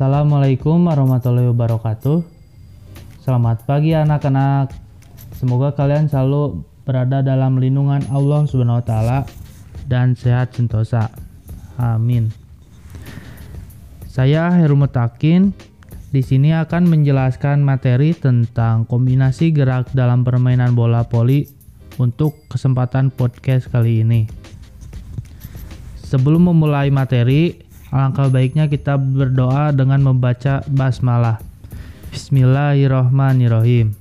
Assalamualaikum warahmatullahi wabarakatuh. Selamat pagi anak-anak. Semoga kalian selalu berada dalam lindungan Allah Subhanahu wa dan sehat sentosa. Amin. Saya Heru Mutakin di sini akan menjelaskan materi tentang kombinasi gerak dalam permainan bola voli untuk kesempatan podcast kali ini. Sebelum memulai materi, alangkah baiknya kita berdoa dengan membaca basmalah. Bismillahirrohmanirrohim.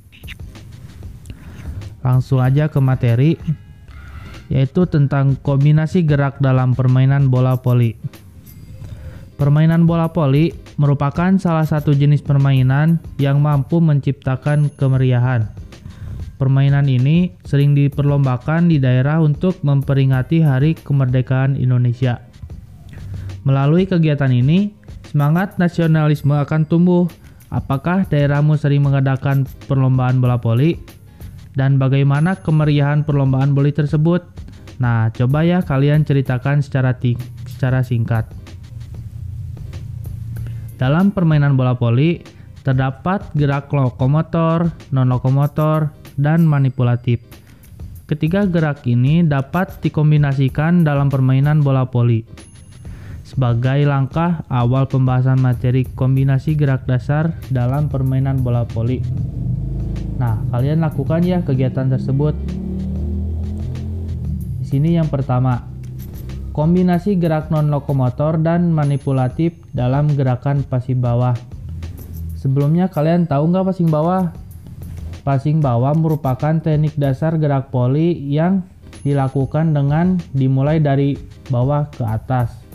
Langsung aja ke materi, yaitu tentang kombinasi gerak dalam permainan bola voli. Permainan bola voli merupakan salah satu jenis permainan yang mampu menciptakan kemeriahan. Permainan ini sering diperlombakan di daerah untuk memperingati Hari Kemerdekaan Indonesia. Melalui kegiatan ini, semangat nasionalisme akan tumbuh. Apakah daerahmu sering mengadakan perlombaan bola voli? Dan bagaimana kemeriahan perlombaan voli tersebut? Nah, coba ya kalian ceritakan secara, secara singkat. Dalam permainan bola voli, terdapat gerak lokomotor, non-lokomotor, dan manipulatif. Ketiga gerak ini dapat dikombinasikan dalam permainan bola voli. Sebagai langkah awal pembahasan materi kombinasi gerak dasar dalam permainan bola voli. Nah, kalian lakukan ya kegiatan tersebut. Di sini yang pertama, kombinasi gerak non lokomotor dan manipulatif dalam gerakan passing bawah. Sebelumnya kalian tahu nggak passing bawah? Passing bawah merupakan teknik dasar gerak poli yang dilakukan dengan dimulai dari bawah ke atas.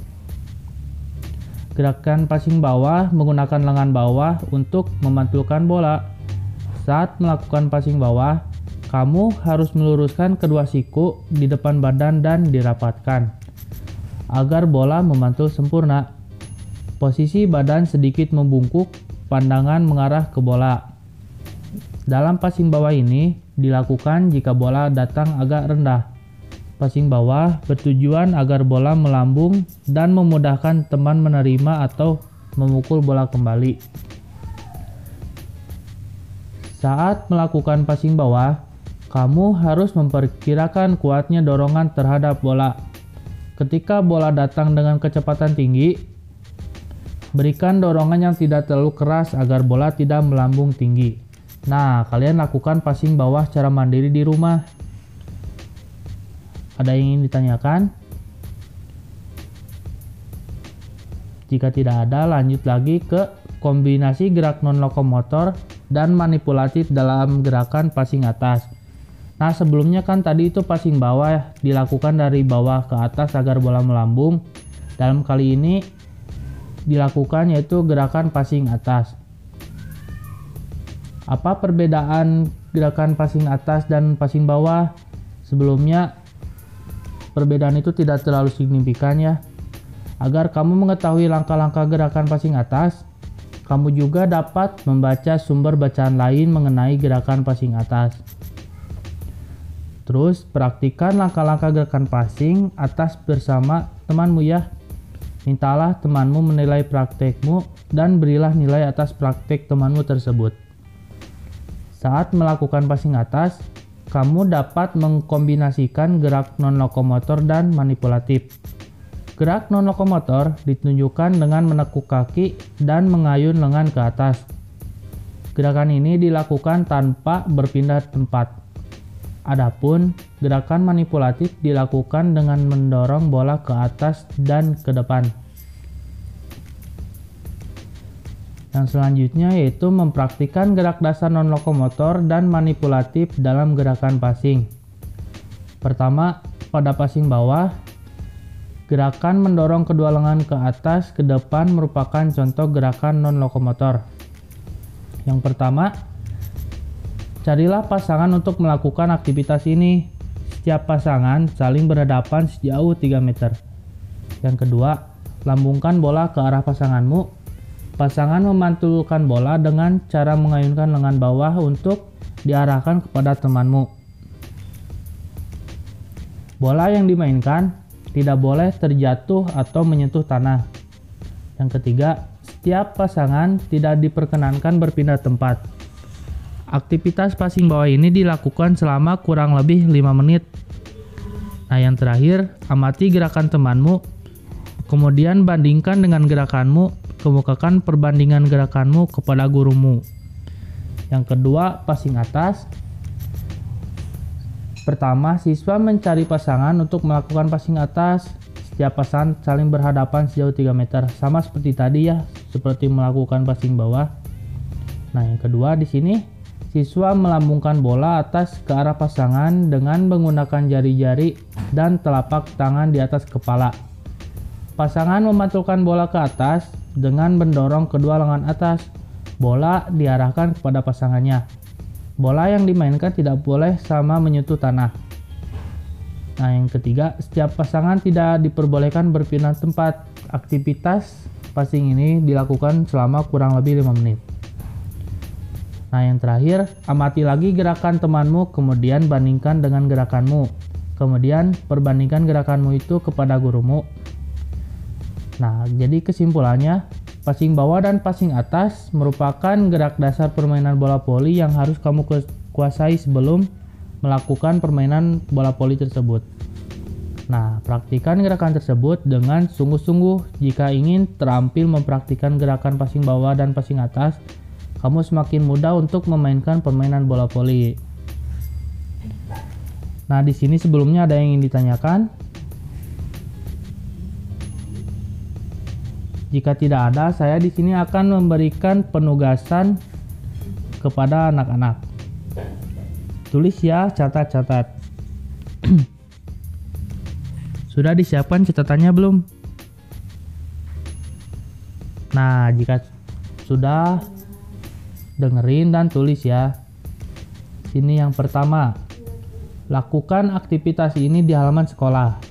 Gerakan passing bawah menggunakan lengan bawah untuk memantulkan bola. Saat melakukan passing bawah, kamu harus meluruskan kedua siku di depan badan dan dirapatkan agar bola memantul sempurna. Posisi badan sedikit membungkuk, pandangan mengarah ke bola. Dalam passing bawah ini dilakukan jika bola datang agak rendah. Passing bawah bertujuan agar bola melambung dan memudahkan teman menerima atau memukul bola kembali. Saat melakukan passing bawah, kamu harus memperkirakan kuatnya dorongan terhadap bola. Ketika bola datang dengan kecepatan tinggi, berikan dorongan yang tidak terlalu keras agar bola tidak melambung tinggi. Nah, kalian lakukan passing bawah secara mandiri di rumah. Ada yang ingin ditanyakan? Jika tidak ada, lanjut lagi ke kombinasi gerak non-lokomotor dan manipulatif dalam gerakan passing atas. Nah, sebelumnya kan tadi itu passing bawah dilakukan dari bawah ke atas agar bola melambung. Dalam kali ini dilakukan yaitu gerakan passing atas. Apa perbedaan gerakan passing atas dan passing bawah? Sebelumnya perbedaan itu tidak terlalu signifikan ya. Agar kamu mengetahui langkah-langkah gerakan passing atas, kamu juga dapat membaca sumber bacaan lain mengenai gerakan passing atas. Terus praktikkan langkah-langkah gerakan passing atas bersama temanmu ya. Mintalah temanmu menilai praktekmu dan berilah nilai atas praktek temanmu tersebut. Saat melakukan passing atas, kamu dapat mengkombinasikan gerak non-lokomotor dan manipulatif. Gerak non-lokomotor ditunjukkan dengan menekuk kaki dan mengayun lengan ke atas. Gerakan ini dilakukan tanpa berpindah tempat. Adapun gerakan manipulatif dilakukan dengan mendorong bola ke atas dan ke depan. Yang selanjutnya yaitu mempraktikkan gerak dasar non-lokomotor dan manipulatif dalam gerakan passing. Pertama, pada passing bawah, gerakan mendorong kedua lengan ke atas ke depan merupakan contoh gerakan non-lokomotor. Yang pertama, carilah pasangan untuk melakukan aktivitas ini. Setiap pasangan saling berhadapan sejauh 3 meter. Yang kedua, lambungkan bola ke arah pasanganmu Pasangan memantulkan bola dengan cara mengayunkan lengan bawah untuk diarahkan kepada temanmu. Bola yang dimainkan tidak boleh terjatuh atau menyentuh tanah. Yang ketiga, setiap pasangan tidak diperkenankan berpindah tempat. Aktivitas passing bawah ini dilakukan selama kurang lebih 5 menit. Nah, yang terakhir, amati gerakan temanmu, kemudian bandingkan dengan gerakanmu, kemukakan perbandingan gerakanmu kepada gurumu. Yang kedua, passing atas. Pertama, siswa mencari pasangan untuk melakukan passing atas. Setiap pasangan saling berhadapan sejauh 3 meter, sama seperti tadi ya, seperti melakukan passing bawah. Nah, yang kedua di sini siswa melambungkan bola atas ke arah pasangan dengan menggunakan jari-jari dan telapak tangan di atas kepala. Pasangan memantulkan bola ke atas dengan mendorong kedua lengan atas. Bola diarahkan kepada pasangannya. Bola yang dimainkan tidak boleh sama menyentuh tanah. Nah, yang ketiga, setiap pasangan tidak diperbolehkan berpindah tempat. Aktivitas passing ini dilakukan selama kurang lebih 5 menit. Nah, yang terakhir, amati lagi gerakan temanmu, kemudian bandingkan dengan gerakanmu. Kemudian, perbandingkan gerakanmu itu kepada gurumu. Nah, jadi kesimpulannya, passing bawah dan passing atas merupakan gerak dasar permainan bola voli yang harus kamu kuasai sebelum melakukan permainan bola voli tersebut. Nah, praktikan gerakan tersebut dengan sungguh-sungguh jika ingin terampil mempraktikkan gerakan passing bawah dan passing atas, kamu semakin mudah untuk memainkan permainan bola voli. Nah, di sini sebelumnya ada yang ingin ditanyakan. Jika tidak ada, saya di sini akan memberikan penugasan kepada anak-anak. Tulis ya, catat-catat. Sudah disiapkan catatannya belum? Nah, jika sudah dengerin dan tulis ya. Ini yang pertama. Lakukan aktivitas ini di halaman sekolah.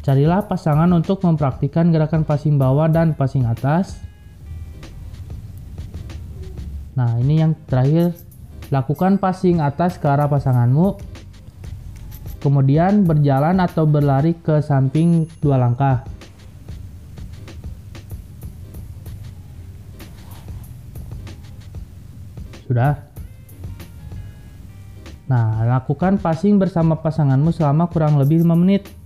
Carilah pasangan untuk mempraktikkan gerakan passing bawah dan passing atas Nah, ini yang terakhir, lakukan passing atas ke arah pasanganmu. Kemudian berjalan atau berlari ke samping dua langkah. Sudah. Nah, lakukan passing bersama pasanganmu selama kurang lebih 5 menit.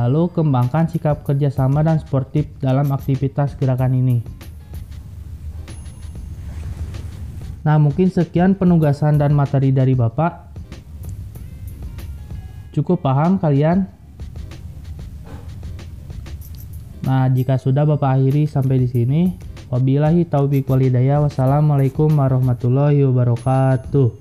Lalu kembangkan sikap kerjasama dan sportif dalam aktivitas gerakan ini. Nah, mungkin sekian penugasan dan materi dari Bapak. Cukup paham kalian? Nah, jika sudah Bapak akhiri sampai di sini, wabillahi taufiq walhidayah. Wassalamualaikum warahmatullahi wabarakatuh.